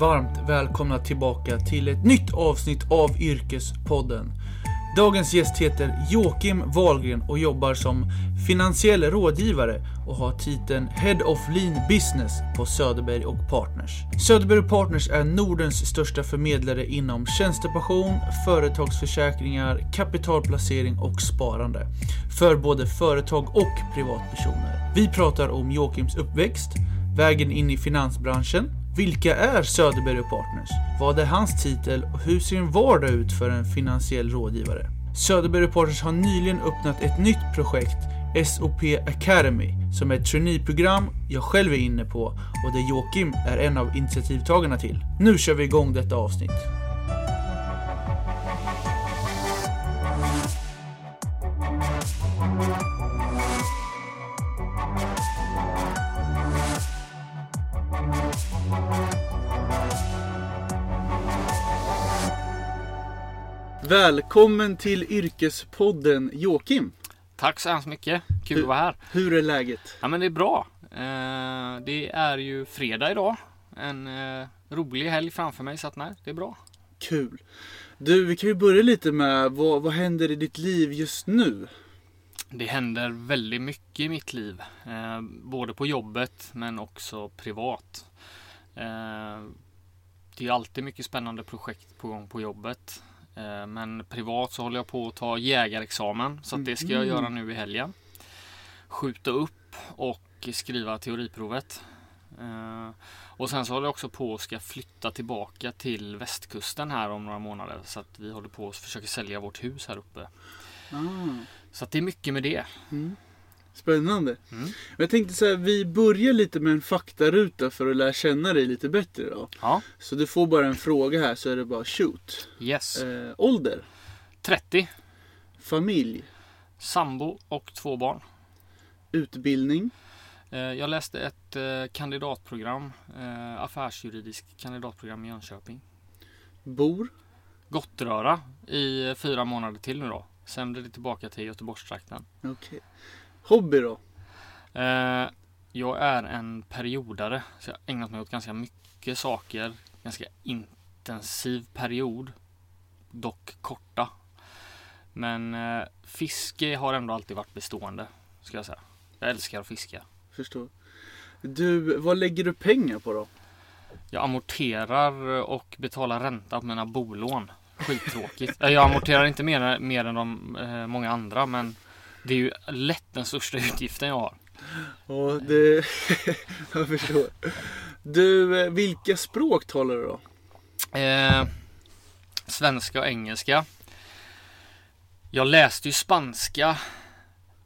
varmt välkomna tillbaka till ett nytt avsnitt av Yrkespodden. Dagens gäst heter Joakim Wahlgren och jobbar som finansiell rådgivare och har titeln Head of Lean Business på Söderberg och Partners. Söderberg och Partners är Nordens största förmedlare inom tjänstepension, företagsförsäkringar, kapitalplacering och sparande. För både företag och privatpersoner. Vi pratar om Joakims uppväxt, vägen in i finansbranschen, vilka är Söderberg Partners? Vad är hans titel och hur ser en vardag ut för en finansiell rådgivare? Söderberg Partners har nyligen öppnat ett nytt projekt, SOP Academy, som är ett traineeprogram jag själv är inne på och där Joakim är en av initiativtagarna till. Nu kör vi igång detta avsnitt. Välkommen till Yrkespodden Joakim. Tack så hemskt mycket. Kul Hur- att vara här. Hur är läget? Ja men det är bra. Eh, det är ju fredag idag. En eh, rolig helg framför mig så att nej, det är bra. Kul. Du, vi kan ju börja lite med vad, vad händer i ditt liv just nu? Det händer väldigt mycket i mitt liv. Eh, både på jobbet men också privat. Eh, det är alltid mycket spännande projekt på gång på jobbet. Eh, men privat så håller jag på att ta jägarexamen. Så att det ska jag Mhm. göra nu i helgen. Skjuta upp och skriva teoriprovet. Eh, och sen så håller jag också på att ska flytta tillbaka till västkusten här om några månader. Så att vi håller på att försöka sälja vårt hus här uppe. Ah, Så att det är mycket med det. mm. Spännande. Mm. Jag tänkte så här, vi börjar lite med en faktaruta för att lära känna dig lite bättre då. Ja, Så du får bara en fråga här så är det bara shoot. yes. Eh, ålder? 30. Familj? Sambo och två barn. Utbildning? Eh, Jag läste ett eh, kandidatprogram, eh, affärsjuridisk kandidatprogram i Jönköping. Bor? Gottröra i fyra månader till nu då. Sen blir det tillbaka till Göteborgstrakten. Okej. Hobby då? Eh, Jag är en periodare, så jag har ägnat mig åt ganska mycket saker. Ganska intensiv period. Dock korta. Men eh, fiske har ändå alltid varit bestående, ska jag säga. Jag älskar att fiska. Förstår. Du, vad lägger du pengar på då? Jag amorterar och betalar ränta på mina bolån. Skittråkigt. Eh, Jag amorterar inte mer, mer än de, eh, många andra men det är ju lätt den största utgiften jag har. Ja, det... jag förstår. Du, eh, vilka språk talar du då? Eh, svenska och engelska. Jag läste ju spanska.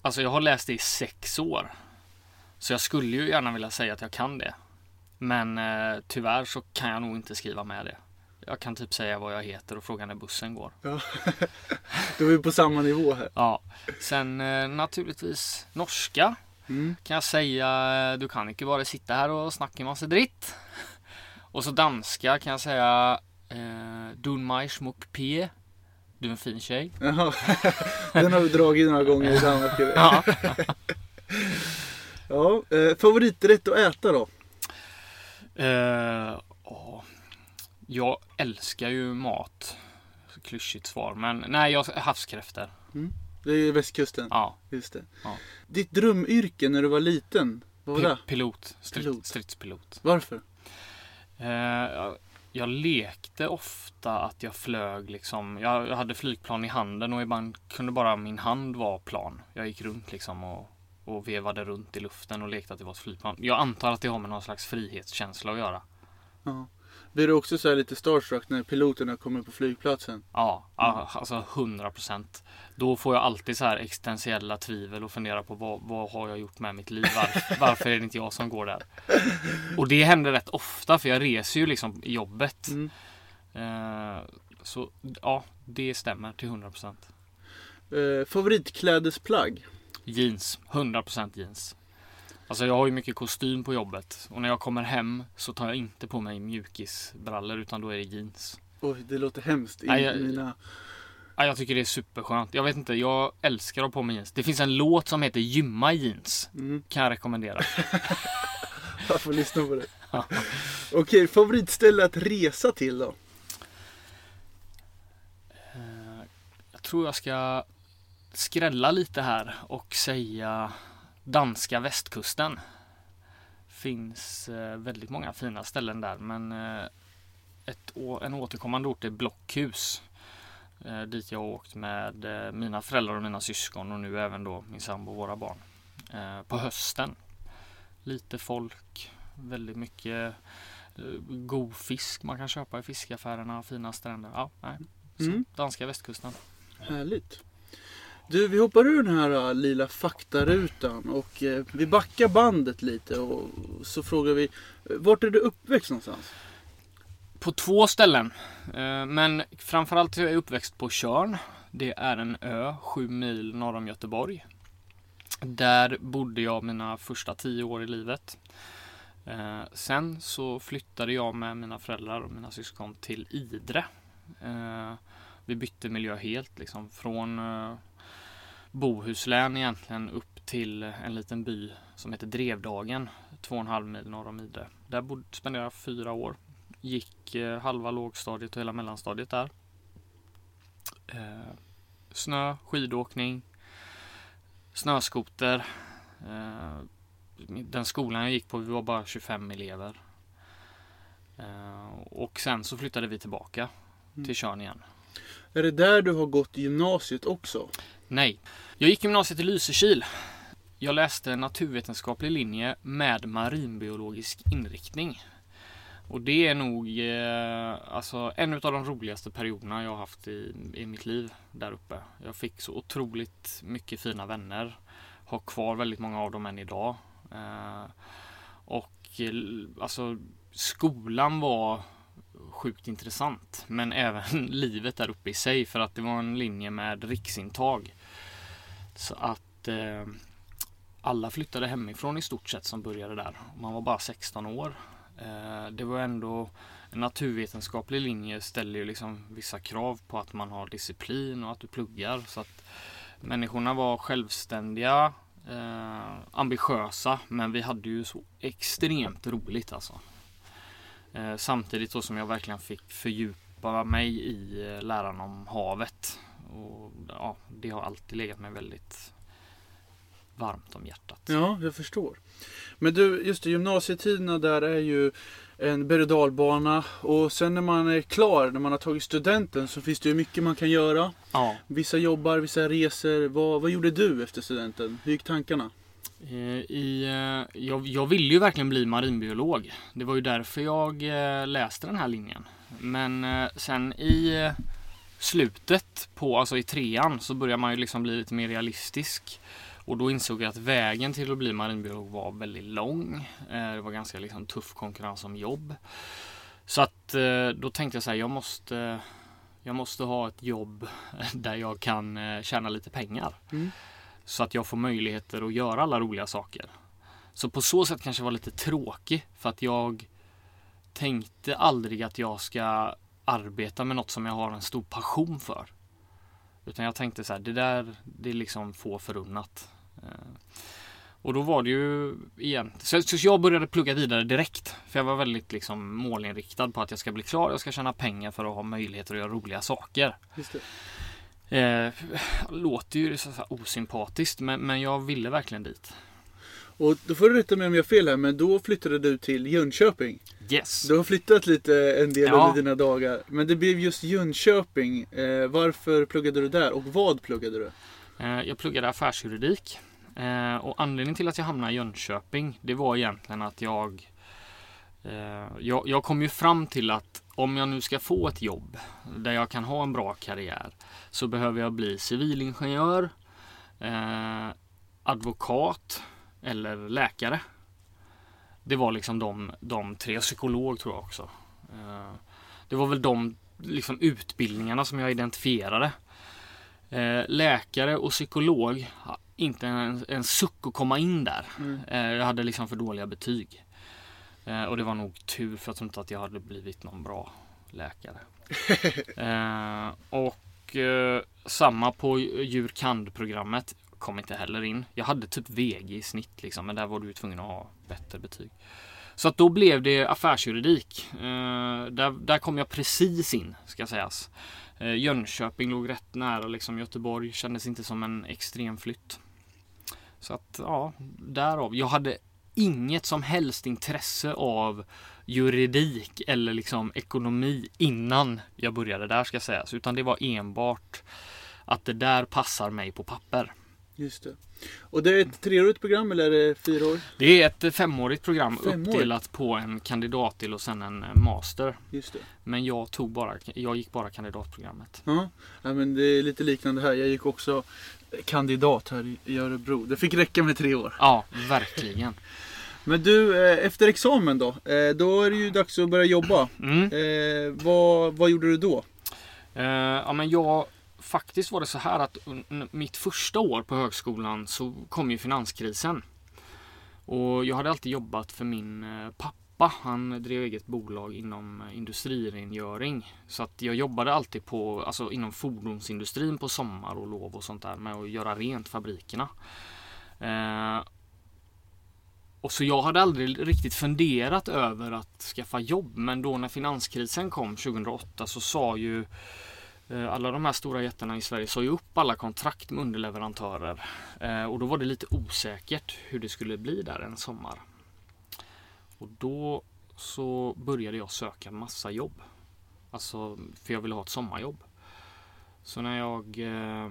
Alltså jag har läst det i sex år. Så jag skulle ju gärna vilja säga att jag kan det. Men eh, tyvärr så kan jag nog inte skriva med det. Jag kan typ säga vad jag heter och fråga när bussen går. Ja. Då är vi på samma nivå här. Ja, sen eh, naturligtvis norska Mm. kan jag säga. Du kan inte bara sitta här och snacka massa dritt. Och så danska kan jag säga. Eh, Dun mig schmuck p. Du är en fin tjej. Jaha. Den har vi dragit några gånger i Danmark. Ja. Ja, eh, favoriträtt att äta då? Jag älskar ju mat. Klyschigt svar. Men nej, jag havskräftor. Det är västkusten. Ja. Just det. Ja. Ditt drömyrke när du var liten? Vad var det? pilot. Strid, Pilot. Stridspilot. Varför? Eh, jag, jag lekte ofta att jag flög liksom. Jag, jag hade flygplan i handen och ibland kunde bara min hand vara plan. Jag gick runt liksom och, och vevade runt i luften och lekte att det var ett flygplan. Jag antar att det har med någon slags frihetskänsla att göra. Ja. Blir du också så här lite starstruck när piloterna kommer på flygplatsen? Ja, alltså 100 procent. Då får jag alltid så här existentiella tvivel och fundera på vad, vad har jag gjort med mitt liv? Var, varför är det inte jag som går där? Och det händer rätt ofta för jag reser ju liksom i jobbet. Mm. Eh, så ja, det stämmer till 100 procent. Eh, favoritklädesplagg? Jeans, 100 procent jeans. Alltså jag har ju mycket kostym på jobbet och när jag kommer hem så tar jag inte på mig mjukisbrallor utan då är det jeans. Oj, det låter hemskt. Nej, jag- mina... Ja, jag tycker det är superskönt. Jag vet inte, jag älskar att ha på mig jeans. Det finns en låt som heter Gymma jeans. Mm. Kan jag rekommendera. Jag får lyssna på det. Okej, favoritställe att resa till då? Eh, Jag tror jag ska skrälla lite här och säga danska västkusten. Finns eh, väldigt många fina ställen där men eh, ett, en återkommande ort är Blockhus. Eh, dit jag har åkt med mina föräldrar och mina syskon och nu även då min sambo och våra barn. På hösten. Lite folk, väldigt mycket god fisk man kan köpa i fiskaffärerna, fina stränder. Ja, nej. Så, Mm. Danska västkusten. Härligt. Du, vi hoppar ur den här äh, uh, lila faktarutan och uh, vi backar bandet lite och så frågar vi, eh, vart är du uppväxt någonstans? På två ställen. uh, Men framförallt är jag uppväxt på Tjörn. Det är en ö sju mil norr om Göteborg. Där bodde jag mina första tio år i livet. Sen så flyttade jag med mina föräldrar och mina syskon till Idre. Vi bytte miljö helt liksom från Bohuslän egentligen upp till en liten by som heter Drevdagen. Två och en halv mil norr om Idre. Där bod, spenderade jag fyra år gick eh, halva lågstadiet och hela mellanstadiet där. Eh, snö, skidåkning, snöskoter. Eh, den skolan jag gick på, vi var bara 25 elever. Eh, och sen så flyttade vi tillbaka Mm. till Tjörn igen. Är det där du har gått gymnasiet också? Nej, jag gick gymnasiet i Lysekil. Jag läste naturvetenskaplig linje med marinbiologisk inriktning. Och det är nog eh, alltså en av de roligaste perioderna jag har haft i, i mitt liv där uppe. Jag fick så otroligt mycket fina vänner. Har kvar väldigt många av dem än idag. Eh, och eh, alltså skolan var sjukt intressant. Men även livet där uppe i sig för att det var en linje med riksintag. Så att eh, alla flyttade hemifrån i stort sett som började där. Man var bara 16 år. Eh, det var ändå en naturvetenskaplig linje ställer ju liksom vissa krav på att man har disciplin och att du pluggar. Så att människorna var självständiga, eh, ambitiösa, men vi hade ju så extremt roligt alltså. Eh, samtidigt så som jag verkligen fick fördjupa mig i eh, läran om havet. Och ja, det har alltid legat mig väldigt varmt om hjärtat. Ja, jag förstår. Men du, just det, gymnasietiderna där är ju en berg och dalbana och sen när man är klar, när man har tagit studenten så finns det ju mycket man kan göra. Ja, Vissa jobbar, vissa reser. Vad, vad gjorde du efter studenten? Hur gick tankarna? Eh, i, eh, jag, jag ville ju verkligen bli marinbiolog. Det var ju därför jag eh, läste den här linjen. Men sen i slutet på, alltså i trean, så börjar man ju liksom bli lite mer realistisk. Och då insåg jag att vägen till att bli marinbiolog var väldigt lång. Det var ganska liksom tuff konkurrens om jobb. Så att då tänkte jag så här, jag måste, jag måste ha ett jobb där jag kan tjäna lite pengar. Mm. Så att jag får möjligheter att göra alla roliga saker. Så på så sätt kanske var lite tråkig för att jag tänkte aldrig att jag ska arbeta med något som jag har en stor passion för. Utan jag tänkte så här, det där det är liksom få förunnat. Eh, och då var det ju igen, så, så jag började plugga vidare direkt. För jag var väldigt liksom målinriktad på att jag ska bli klar, jag ska tjäna pengar för att ha möjligheter att göra roliga saker. Just det. Eh, låter ju så osympatiskt men, men jag ville verkligen dit. Och då får du rätta mig om jag har fel här, men då flyttade du till Jönköping. Yes! Du har flyttat lite en del Ja. under dina dagar. Men det blev just Jönköping. Eh, varför pluggade du där och vad pluggade du? Eh, jag pluggade affärsjuridik. Eh, och anledningen till att jag hamnade i Jönköping det var egentligen att jag, eh, jag Jag kom ju fram till att om jag nu ska få ett jobb där jag kan ha en bra karriär så behöver jag bli civilingenjör, eh, advokat eller läkare. Det var liksom de, de tre, psykolog tror jag också. Eh, det var väl de liksom utbildningarna som jag identifierade. Eh, läkare och psykolog, inte en, en suck att komma in där. Mm. Eh, jag hade liksom för dåliga betyg. Eh, och det var nog tur för jag tror inte att jag hade blivit någon bra läkare. eh, och eh, samma på djurkand-programmet kom inte heller in. Jag hade typ VG i snitt liksom, men där var du ju tvungen att ha bättre betyg. Så att då blev det affärsjuridik. Eh, där, där kom jag precis in, ska sägas. Eh, Jönköping låg rätt nära liksom Göteborg, kändes inte som en extrem flytt. Så att ja, därav. Jag hade inget som helst intresse av juridik eller liksom ekonomi innan jag började där ska sägas. Utan det var enbart att det där passar mig på papper. Just det. Och det är ett treårigt program eller är det fyra år? Det är ett femårigt program Femårigt? uppdelat på en kandidatdel och sen en master. Just det. Men jag tog bara, jag gick bara kandidatprogrammet. Ja, ja men det är lite liknande här. Jag gick också kandidat här i Örebro. Det fick räcka med tre år. Ja, verkligen. Men du, eh, efter examen då? Eh, Då är det ju dags att börja jobba. Mm. Eh, vad, vad gjorde du då? Eh, ja, men jag, faktiskt var det så här att mitt första år på högskolan så kom ju finanskrisen. Och jag hade alltid jobbat för min eh, pappa. Han drev eget bolag inom industrirengöring. Så att jag jobbade alltid på, alltså inom fordonsindustrin på sommar och lov och sånt där med att göra rent fabrikerna. Och så jag hade aldrig riktigt funderat över att skaffa jobb. Men då när finanskrisen kom 2008 så sa ju eh, alla de här stora jättarna i Sverige sa ju upp alla kontrakt med underleverantörer. Eh, och då var det lite osäkert hur det skulle bli där en sommar. Och då så började jag söka massa jobb. Alltså, för jag ville ha ett sommarjobb. Så när jag eh,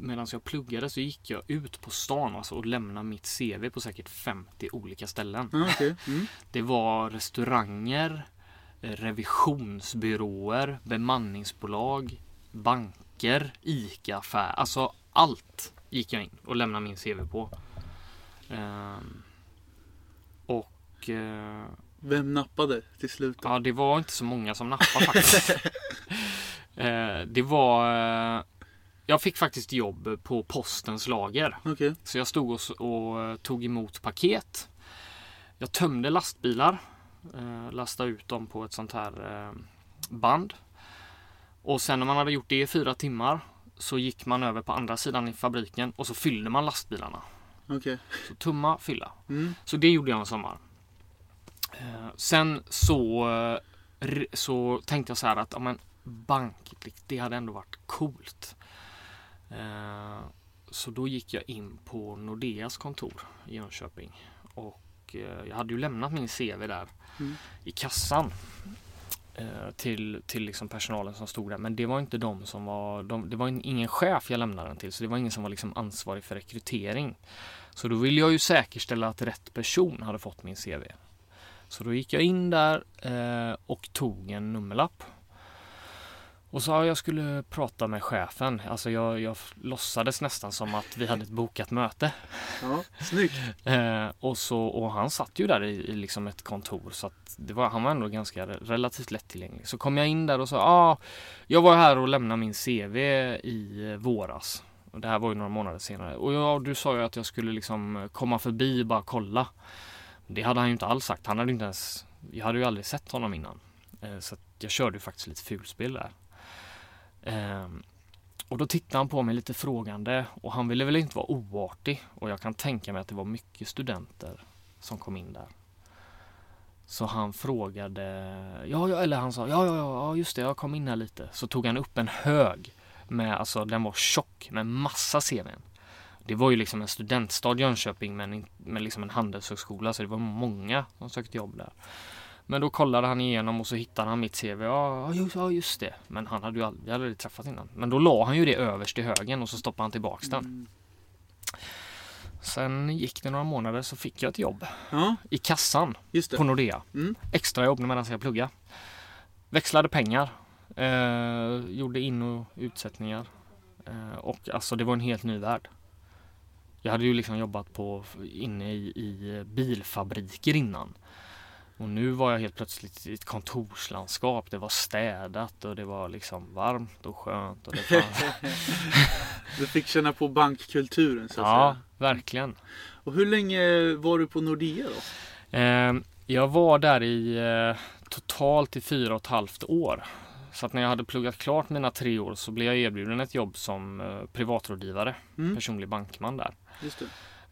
Medan jag pluggade så gick jag ut på stan alltså, och lämnade mitt CV på säkert 50 olika ställen. Ja, okej. Mm. Det var restauranger, eh, revisionsbyråer, bemanningsbolag, banker, ICA-affär. Alltså allt gick jag in och lämnade min CV på. Ehm, och eh, Vem nappade till slut? Då? ja, det var inte så många som nappade faktiskt. Eh, det var... Jag fick faktiskt jobb på postens lager. Okej. Så jag stod och, och eh, tog emot paket. Jag tömde lastbilar. Eh, lastade ut dem på ett sånt här eh, band. Och sen när man hade gjort det i fyra timmar så gick man över på andra sidan i fabriken och så fyllde man lastbilarna. Okej. Så tumma, fylla. Mm. Så det gjorde jag en sommar. Eh, sen så, eh, så tänkte jag så här att ja, men bank, det- det hade ändå varit coolt. Eh, så då gick jag in på Nordeas kontor i Jönköping. Och eh, jag hade ju lämnat min CV där Mm. i kassan. eh, Till, till liksom personalen som stod där. Men det var inte de som var, de, det var in- ingen chef jag lämnade den till. Så det var ingen som var liksom ansvarig för rekrytering. Så då ville jag ju säkerställa att rätt person hade fått min CV. Så då gick jag in där eh, och tog en nummerlapp. Och sa jag skulle prata med chefen. Alltså jag, jag låtsades nästan som att vi hade ett bokat möte. Ja, snyggt. Eh, och, så, och han satt ju där i, i liksom ett kontor så att det var, han var ändå ganska re- relativt lättillgänglig. Så kom jag in där och sa ah, jag var här och lämnade min CV i våras. Och det här var ju några månader senare. Och ja, du sa ju att jag skulle liksom komma förbi och bara kolla. Det hade han ju inte alls sagt. Han hade inte ens, jag hade ju aldrig sett honom innan. Eh, så jag körde ju faktiskt lite fulspel där. Ehm, och då tittade han på mig lite frågande och han ville väl inte vara oartig och jag kan tänka mig att det var mycket studenter som kom in där. Så han frågade, ja, ja eller han sa, ja, ja, ja, just det, jag kom in här lite. Så tog han upp en hög med, alltså den var tjock med massa CVn. Det var ju liksom en studentstad Jönköping men, men liksom en handelshögskola så det var många som sökte jobb där. Men då kollade han igenom och så hittade han mitt CV. Ja, just, ja, just det. Men han hade ju aldrig, jag hade aldrig träffat innan. Men då la han ju det överst i högen och så stoppade han tillbaks den. Mm. Sen gick det några månader så fick jag ett jobb Ja, i kassan på Nordea. Mm. Extrajobb medan jag pluggade. Växlade pengar. Eh, gjorde in och utsättningar. Eh, och alltså det var en helt ny värld. Jag hade ju liksom jobbat på inne i, i bilfabriker innan. Och nu var jag helt plötsligt i ett kontorslandskap. Det var städat och det var liksom varmt och skönt. Och det. Du fick känna på bankkulturen så att ja, säga. verkligen. Och hur länge var du på Nordea då? Eh, jag var där i eh, totalt i fyra och ett halvt år. Så att när jag hade pluggat klart mina tre år så blev jag erbjuden ett jobb som eh, privatrådgivare, Mm. personlig bankman där. Just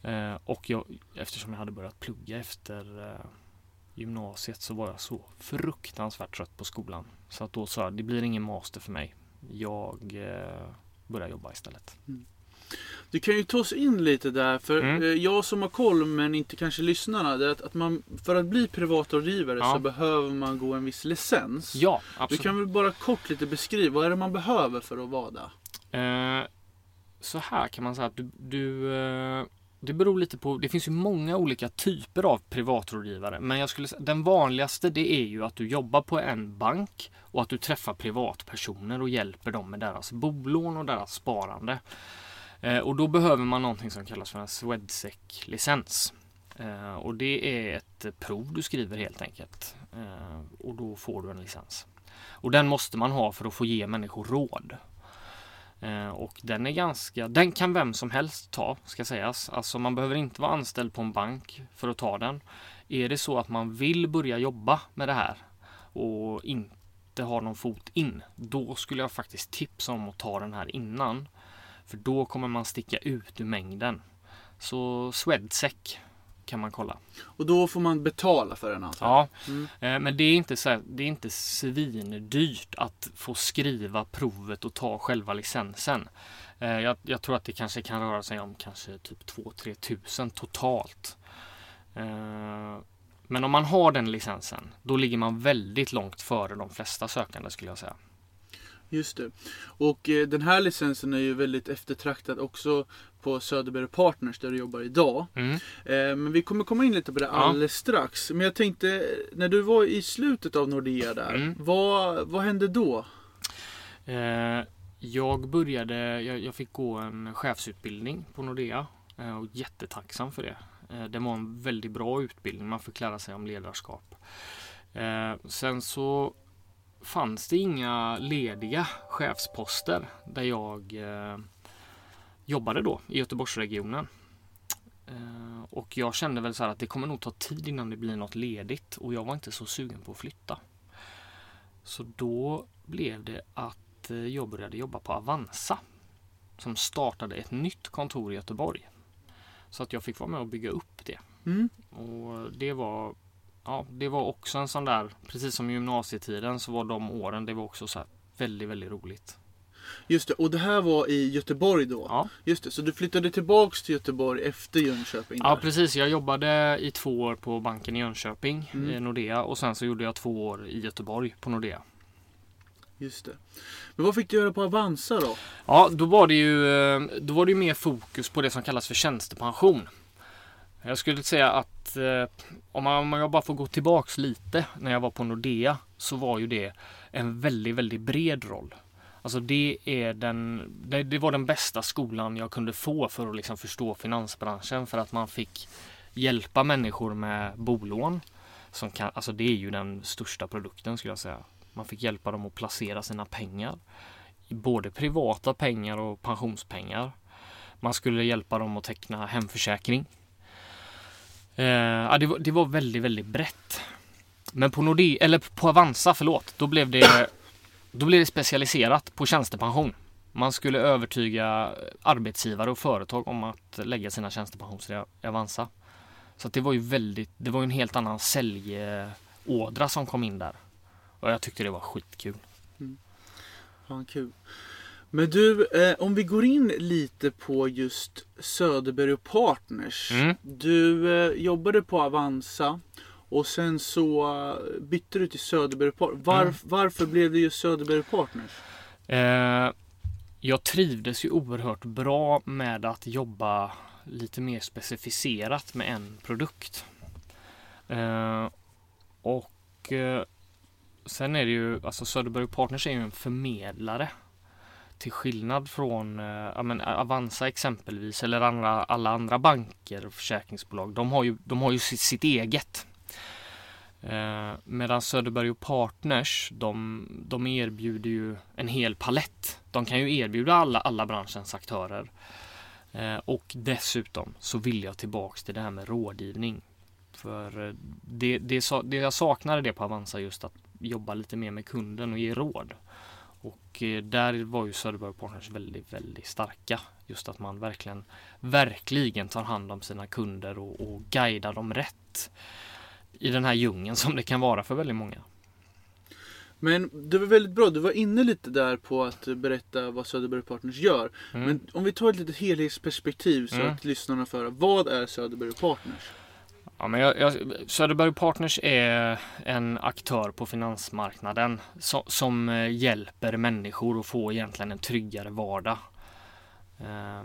det. Eh, och jag, eftersom jag hade börjat plugga efter gymnasiet så var jag så fruktansvärt trött på skolan. Så att då sa jag, det blir ingen master för mig. Jag eh, börjar jobba istället. Du kan ju ta oss in lite där, för Mm. eh, jag som har koll men inte kanske lyssnarna. Det är att, att man, för att bli privatrådgivare Ja. så behöver man gå en viss licens. Ja, Du absolut. kan väl bara kort lite beskriva, vad är det man behöver för att vara där? Eh, så här kan man säga att du, du eh, det beror lite på, det finns ju många olika typer av privatrådgivare. Men jag skulle säga, den vanligaste det är ju att du jobbar på en bank och att du träffar privatpersoner och hjälper dem med deras bolån och deras sparande. Eh, och då behöver man någonting som kallas för en Swedsec licens Eh, och det är ett prov du skriver helt enkelt. Eh, och då får du en licens. Och den måste man ha för att få ge människor råd. Eh, och den är ganska, den kan vem som helst ta ska sägas. Alltså man behöver inte vara anställd på en bank för att ta den. Är det så att man vill börja jobba med det här och inte har någon fot in, då skulle jag faktiskt tipsa om att ta den här innan. För då kommer man sticka ut ur mängden. Så Swedsec kan man kolla. Och då får man betala för den alltså? Ja, Mm. eh, men det är inte så här, det är inte svindyrt att få skriva provet och ta själva licensen. Eh, Jag, jag tror att det kanske kan röra sig om kanske typ 2-3 tusen totalt. Eh, Men om man har den licensen, då ligger man väldigt långt före de flesta sökande skulle jag säga. Just det. Och eh, den här licensen är ju väldigt eftertraktad också på Söderberg Partners där du jobbar idag. Mm. Eh, men vi kommer komma in lite på det Ja. alldeles strax. Men jag tänkte, när du var i slutet av Nordea där, Mm. vad, vad hände då? Eh, Jag började, jag, jag fick gå en chefsutbildning på Nordea eh, och jättetacksam för det. Eh, Det var en väldigt bra utbildning, man fick lära sig om ledarskap. Eh, Sen så fanns det inga lediga chefsposter där jag eh, jobbade då i Göteborgsregionen. Eh, Och jag kände väl så här att det kommer nog ta tid innan det blir något ledigt och jag var inte så sugen på att flytta. Så då blev det att eh, jag började jobba på Avanza som startade ett nytt kontor i Göteborg. Så att jag fick vara med och bygga upp det. Mm. Och det var Ja, det var också en sån där, precis som i gymnasietiden så var de åren, det var också så väldigt, väldigt roligt. Just det, och det här var i Göteborg då? Ja, Just det, så du flyttade tillbaks till Göteborg efter Jönköping? ja där. precis. Jag jobbade i två år på banken i Jönköping, Mm. eh, Nordea, och sen så gjorde jag två år i Göteborg på Nordea. Just det. Men vad fick du göra på Avanza då? Ja, då var det ju, eh, då var det ju mer fokus på det som kallas för tjänstepension. Jag skulle säga att eh, om man, om jag bara får gå tillbaks lite när jag var på Nordea så var ju det en väldigt, väldigt bred roll. Alltså det är den, det, det var den bästa skolan jag kunde få för att liksom förstå finansbranschen för att man fick hjälpa människor med bolån. Som kan, alltså det är ju den största produkten skulle jag säga. Man fick hjälpa dem att placera sina pengar både privata pengar och pensionspengar. Man skulle hjälpa dem att teckna hemförsäkring. Eh, ja, det, var, det var väldigt, väldigt brett. Men på Nordea, eller på Avanza, förlåt, då blev det, då blev det specialiserat på tjänstepension. Man skulle övertyga arbetsgivare och företag om att lägga sina tjänstepensioner i Avanza. Så att det var ju väldigt, det var ju en helt annan säljådra som kom in där. Och jag tyckte det var skitkul. Mm. Fan kul. Men du, eh, om vi går in lite på just Söderberg och Partners. Mm. Du eh, jobbade på Avanza och sen så eh, bytte du till Söderberg och Partners. Var, Mm. Varför blev det just Söderberg och Partners? Eh, jag trivdes ju oerhört bra med att jobba lite mer specificerat med en produkt. Eh, och eh, sen är det ju, alltså Söderberg Partners är ju en förmedlare. Till skillnad från eh, ja, men eh, Avanza exempelvis eller andra, alla andra banker och försäkringsbolag. De har ju, de har ju sitt, sitt eget. Eh, medan Söderberg och Partners, de, de erbjuder ju en hel palett. De kan ju erbjuda alla, alla branschens aktörer. Eh, och dessutom så vill jag tillbaks till det här med rådgivning. För eh, det, det, det jag saknade det på Avanza just att jobba lite mer med kunden och ge råd. Och eh, där var ju Söderberg Partners väldigt, väldigt starka Just att man verkligen, verkligen tar hand om sina kunder och, och guidar dem rätt i den här djungeln som det kan vara för väldigt många. Men det var väldigt bra, du var inne lite där på att berätta vad Söderberg Partners gör. Mm. Men om vi tar ett litet helhetsperspektiv så Mm. att lyssnarna får höra. Vad är Söderberg Partners? Ja, men jag, jag, Söderberg Partners är en aktör på finansmarknaden som, som hjälper människor att få egentligen en tryggare vardag. Eh,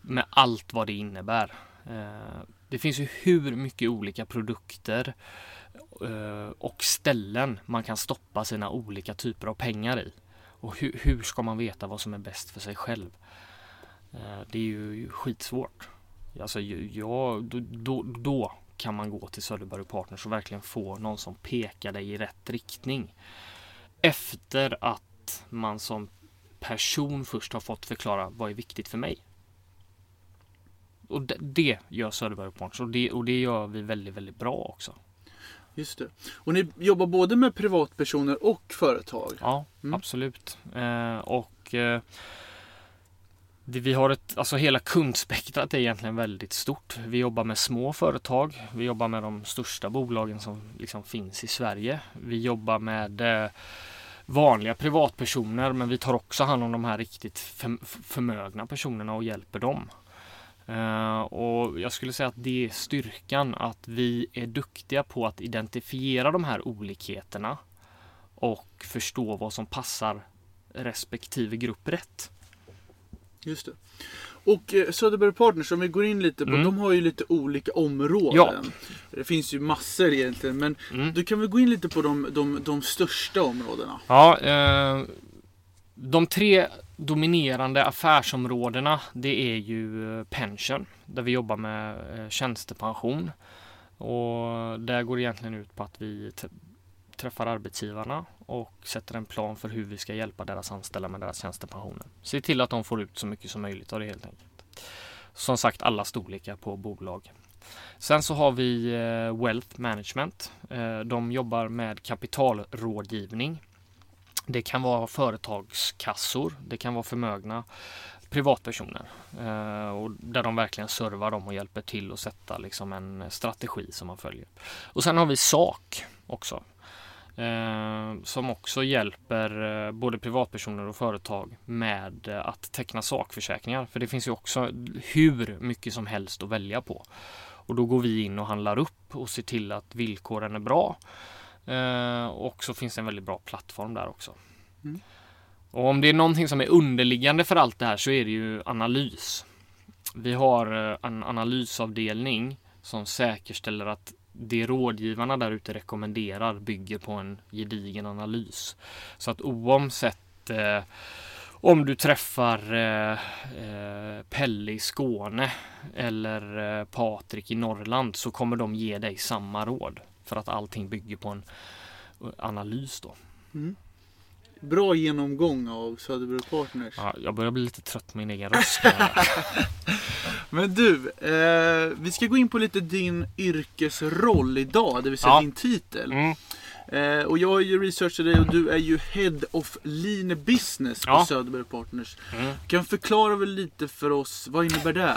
med allt vad det innebär. Eh, det finns ju hur mycket olika produkter eh, och ställen man kan stoppa sina olika typer av pengar i. Och hur, hur ska man veta vad som är bäst för sig själv? Ehm, det är ju skitsvårt. Alltså, jag, då, då, då kan man gå till Söderberg Partners och verkligen få någon som pekar dig i rätt riktning. Efter att man som person först har fått förklara vad är viktigt för mig. Och det, det gör Söderberg Partners och det, och det gör vi väldigt, väldigt bra också. Just det. Och ni jobbar både med privatpersoner och företag? Ja, Mm. absolut. Eh, och eh, det, vi har ett, alltså hela kundspektrat är egentligen väldigt stort. Vi jobbar med små företag. Vi jobbar med de största bolagen som liksom finns i Sverige. Vi jobbar med eh, vanliga privatpersoner men vi tar också hand om de här riktigt förmögna personerna och hjälper dem. Eh, och jag skulle säga att det är styrkan att vi är duktiga på att identifiera de här olikheterna och förstå vad som passar respektive grupp rätt. Just det. Och eh, Söderberg Partners, om vi går in lite på, Mm. de har ju lite olika områden. Ja. Det finns ju massor egentligen, men Mm. du kan väl gå in lite på de, de, de största områdena? Ja, eh, de tre dominerande affärsområdena det är ju eh, pension där vi jobbar med eh, tjänstepension. Och där går det egentligen ut på att vi träffar arbetsgivarna och sätter en plan för hur vi ska hjälpa deras anställda med deras tjänstepensioner. Se till att de får ut så mycket som möjligt av det helt enkelt. Som sagt alla storlekar på bolag. Sen så har vi eh, Wealth Management. Eh, de jobbar med kapitalrådgivning. Det kan vara företagskassor, det kan vara förmögna privatpersoner eh, och där de verkligen servar dem och hjälper till att sätta liksom en strategi som man följer. Och sen har vi SAK också som också hjälper eh, både privatpersoner och företag med eh, att teckna sakförsäkringar. För det finns ju också hur mycket som helst att välja på. Och då går vi in och handlar upp och ser till att villkoren är bra. Eh, och så finns det en väldigt bra plattform där också. Mm. Och om det är någonting som är underliggande för allt det här så är det ju analys. Vi har eh, en analysavdelning som säkerställer att det rådgivarna där ute rekommenderar bygger på en gedigen analys. Så att oavsett eh, om du träffar eh, eh, Pelle i Skåne eller eh, Patrik i Norrland så kommer de ge dig samma råd. För att allting bygger på en eh, analys då. Mm. Bra genomgång av Söderberg Partners. Ja, jag börjar bli lite trött på min egen röst. Men du, eh, vi ska gå in på lite din yrkesroll idag, det vill säga Ja. din titel. Mm. Eh, och jag har ju researchat dig och du är ju Head of Lean Business på Ja. Söderberg Partners. Mm. Kan förklara väl lite för oss, vad innebär det?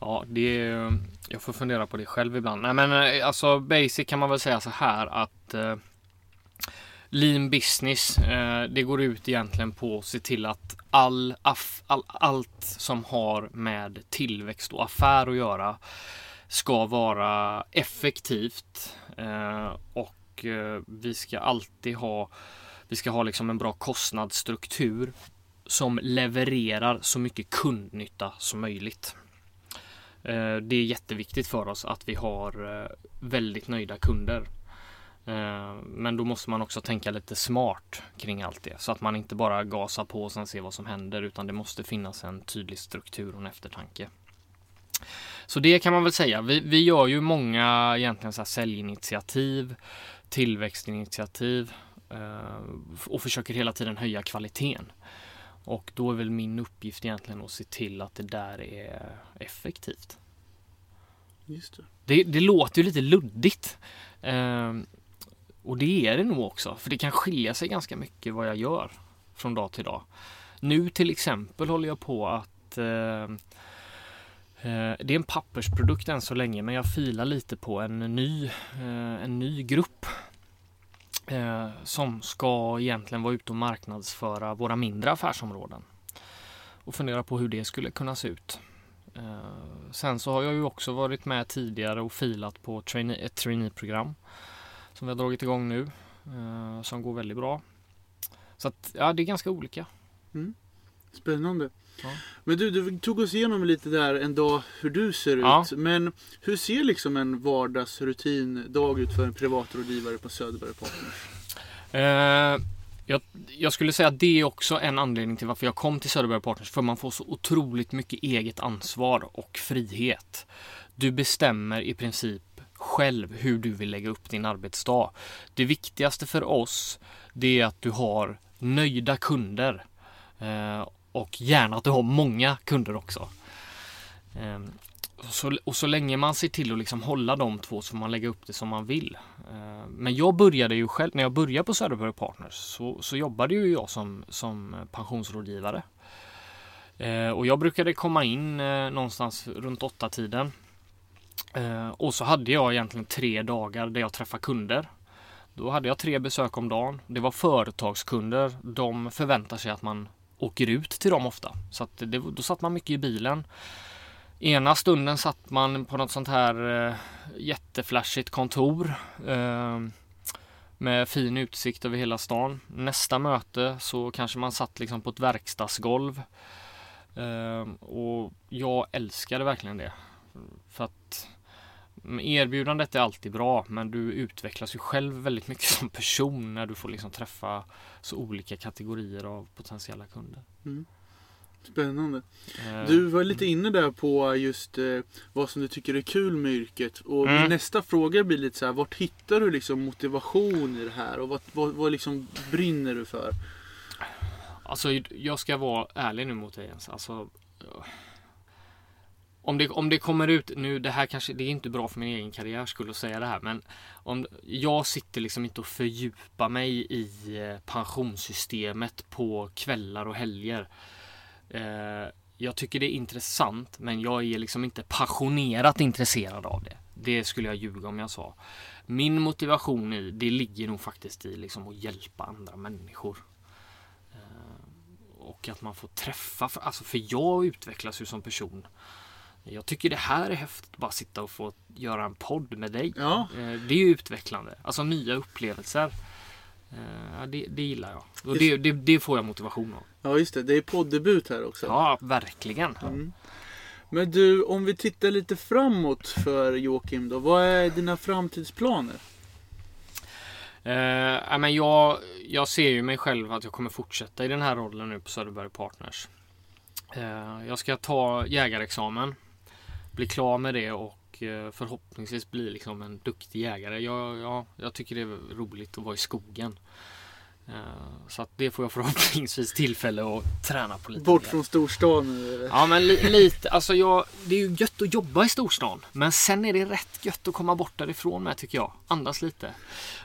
Ja, det är, jag får fundera på det själv ibland. Nej, men eh, alltså basic kan man väl säga så här att eh, Lean business, eh, det går ut egentligen på att se till att all, all, allt som har med tillväxt och affär att göra ska vara effektivt eh, och eh, vi ska alltid ha vi ska ha liksom en bra kostnadsstruktur som levererar så mycket kundnytta som möjligt. Det är jätteviktigt för oss att vi har väldigt nöjda kunder. Eh, Men då måste man också tänka lite smart kring allt det så att man inte bara gasar på och sen ser vad som händer utan det måste finnas en tydlig struktur och en eftertanke. Så det kan man väl säga. Vi, vi gör ju många egentligen så här säljinitiativ, tillväxtinitiativ eh, och försöker hela tiden höja kvaliteten. Och då är väl min uppgift egentligen att se till att det där är effektivt. Just det. Det, det låter ju lite luddigt. Och det är det nog också. För det kan skilja sig ganska mycket vad jag gör från dag till dag. Nu till exempel håller jag på att eh, eh, det är en pappersprodukt än så länge men jag filar lite på en ny, eh, en ny grupp eh, som ska egentligen vara ute och marknadsföra våra mindre affärsområden och fundera på hur det skulle kunna se ut. Eh, sen så har jag ju också varit med tidigare och filat på trainee, ett traineeprogram som vi har dragit igång nu eh, som går väldigt bra. Så att ja, det är ganska olika. Spännande. Ja. Men du, du tog oss igenom lite där en dag hur du ser Ja. ut. Men hur ser liksom en vardagsrutin-dag ut för en privatrådgivare på Söderberg Partners? Eh, jag, jag skulle säga att det är också en anledning till varför jag kom till Söderberg Partners. För man får så otroligt mycket eget ansvar och frihet. Du bestämmer i princip själv hur du vill lägga upp din arbetsdag. Det viktigaste för oss det är att du har nöjda kunder. Eh, och gärna att du har många kunder också. Och så, och så länge man ser till att liksom hålla de två så får man lägga upp det som man vill. Eh, men jag började ju själv, när jag började på Söderberg Partners så, så jobbade ju jag som, som pensionsrådgivare. Eh, och jag brukade komma in någonstans runt åtta tiden. Eh, Och så hade jag egentligen tre dagar där jag träffade kunder. Då hade jag tre besök om dagen. Det var företagskunder. De förväntar sig att man åker ut till dem ofta. Så att det, då satt man mycket i bilen. Ena stunden satt man på något sånt här eh, jätteflashigt kontor eh, med fin utsikt över hela stan. Nästa möte så kanske man satt liksom på ett verkstadsgolv. Eh, och jag älskade verkligen det. För att erbjudandet är alltid bra men du utvecklas ju själv väldigt mycket som person när du får liksom träffa så olika kategorier av potentiella kunder. Spännande. Eh, Du var lite inne där på just eh, vad som du tycker är kul med yrket. Och Mm. nästa fråga blir lite så här, vart hittar du liksom motivation i det här? Och vad, vad, vad liksom brinner du för? Alltså jag ska vara ärlig nu mot dig Jens. Alltså om, det, om det kommer ut nu, det här kanske, det är inte bra för min egen karriär skulle säga det här. Men om, jag sitter liksom inte och fördjupar mig i eh, pensionssystemet på kvällar och helger. Eh, jag tycker det är intressant men jag är liksom inte passionerat intresserad av det. Det skulle jag ljuga om jag sa. Min motivation i det ligger nog faktiskt i liksom att hjälpa andra människor. Eh, och att man får träffa, för, alltså för jag utvecklas ju som person. Jag tycker det här är häftigt, bara sitta och få göra en podd med dig. Ja. Eh, Det är ju utvecklande, alltså nya upplevelser. Eh, Det, det gillar jag. Och det, det, det får jag motivation av. Ja just det, det är poddebut här också. Ja, verkligen. Mm. Men du, om vi tittar lite framåt för Joakim då. Vad är dina framtidsplaner? Eh, men jag, jag ser ju mig själv att jag kommer fortsätta i den här rollen nu på Söderberg Partners. Eh, jag ska ta jägarexamen, bli klar med det och eh, förhoppningsvis bli liksom en duktig jägare. Jag, jag, jag tycker det är roligt att vara i skogen. Eh, så att det får jag förhoppningsvis tillfälle att träna på lite Bort från storstan? eller? Ja men li, lite, alltså jag, det är ju gött att jobba i storstan. Men sen är det rätt gött att komma bort därifrån med tycker jag. Andas lite.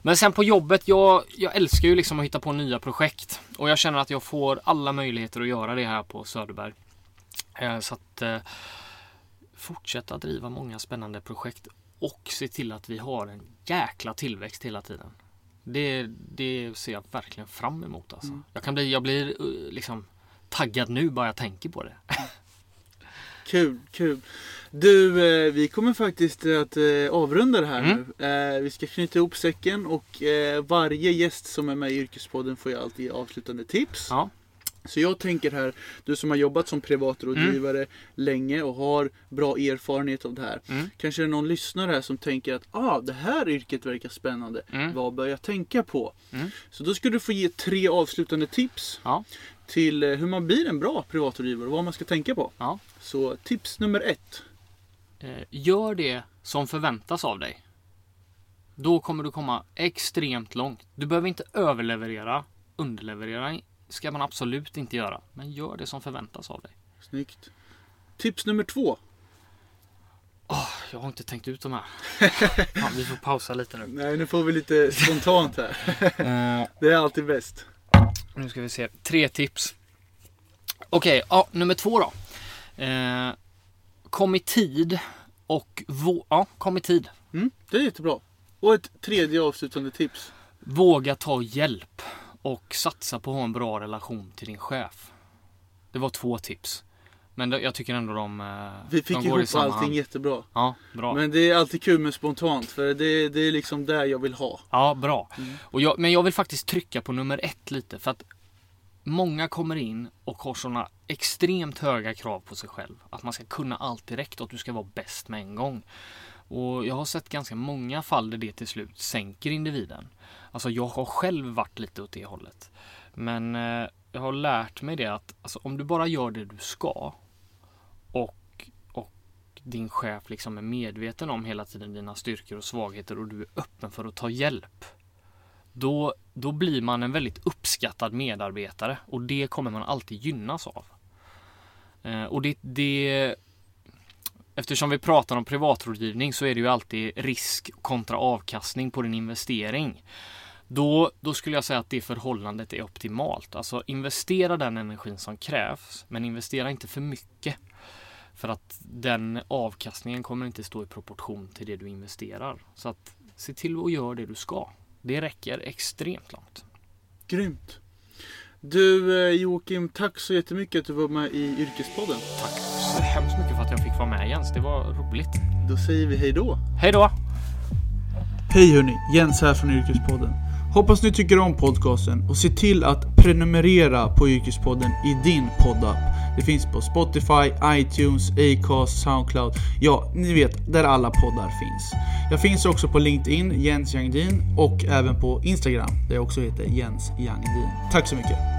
Men sen på jobbet, jag, jag älskar ju liksom att hitta på nya projekt. Och jag känner att jag får alla möjligheter att göra det här på Söderberg. Eh, Så att fortsätta driva många spännande projekt. Och se till att vi har en jäkla tillväxt hela tiden. Det, det ser jag verkligen fram emot alltså. Mm. Jag, kan bli, jag blir eh, liksom taggad nu bara jag tänker på det. Kul, kul. Du, eh, vi kommer faktiskt att eh, avrunda det här Mm. nu. Vi ska knyta ihop säcken och varje gäst som är med i Yrkespodden får ju alltid avslutande tips. Ja. Så jag tänker här, du som har jobbat som privatrådgivare länge och har bra erfarenhet av det här. Mm. Kanske är det någon lyssnare här som tänker att ah, det här yrket verkar spännande. Mm. Vad bör jag tänka på? Mm. Så då ska du få ge tre avslutande tips Ja. till eh, hur man blir en bra privatrådgivare och vad man ska tänka på. Ja. Så tips nummer ett. Eh, Gör det som förväntas av dig. Då kommer du komma extremt långt. Du behöver inte överleverera. Underleverera ska man absolut inte göra. Men gör det som förväntas av dig. Snyggt. Tips nummer två. Åh, jag har inte tänkt ut de här. Fan, vi får pausa lite nu. Nej, nu får vi lite spontant här. Eh, Det är alltid bäst. nu ska vi se. Tre tips. Okej, ja, nummer två då. Eh, kom i tid och vå- ja, kom i tid. Mm, det är jättebra. Och ett tredje avslutande tips. Våga ta hjälp och satsa på att ha en bra relation till din chef. Det var två tips. Men det- jag tycker ändå de, eh, Vi fick de går ihop allting hand. jättebra. Ja, bra. Men det är alltid kul med spontant för det, det är liksom där jag vill ha. Ja, bra. Mm. Och jag, men jag vill faktiskt trycka på nummer ett lite för att många kommer in och har sådana extremt höga krav på sig själv. Att man ska kunna allt direkt och att du ska vara bäst med en gång. Och jag har sett ganska många fall där det till slut sänker individen. Alltså jag har själv varit lite åt det hållet. Men eh, jag har lärt mig det att alltså, om du bara gör det du ska och, och din chef liksom är medveten om hela tiden dina styrkor och svagheter och du är öppen för att ta hjälp. Då, då blir man en väldigt uppskattad medarbetare och det kommer man alltid gynnas av. Eh, och det, det Eftersom vi pratar om privatrådgivning så är det ju alltid risk kontra avkastning på din investering. Då, då skulle jag säga att det förhållandet är optimalt. Alltså investera den energin som krävs, men investera inte för mycket. För att den avkastningen kommer inte stå i proportion till det du investerar. Så att se till att göra det du ska. Det räcker extremt långt. Grymt. Du eh, Joakim, tack så jättemycket att du var med i Yrkespodden. Tack så hemskt mycket för att jag fick vara med Jens. Det var roligt. Då säger vi hej då. Hej då! Hej hörni, Jens här från Yrkespodden. Hoppas ni tycker om podcasten och se till att prenumerera på Yrkespodden i din poddapp. Det finns på Spotify, iTunes, Acast, Soundcloud. Ja, ni vet, där alla poddar finns. Jag finns också på LinkedIn, Jens Jangdin, och även på Instagram, där jag också heter Jens Jangdin. Tack så mycket!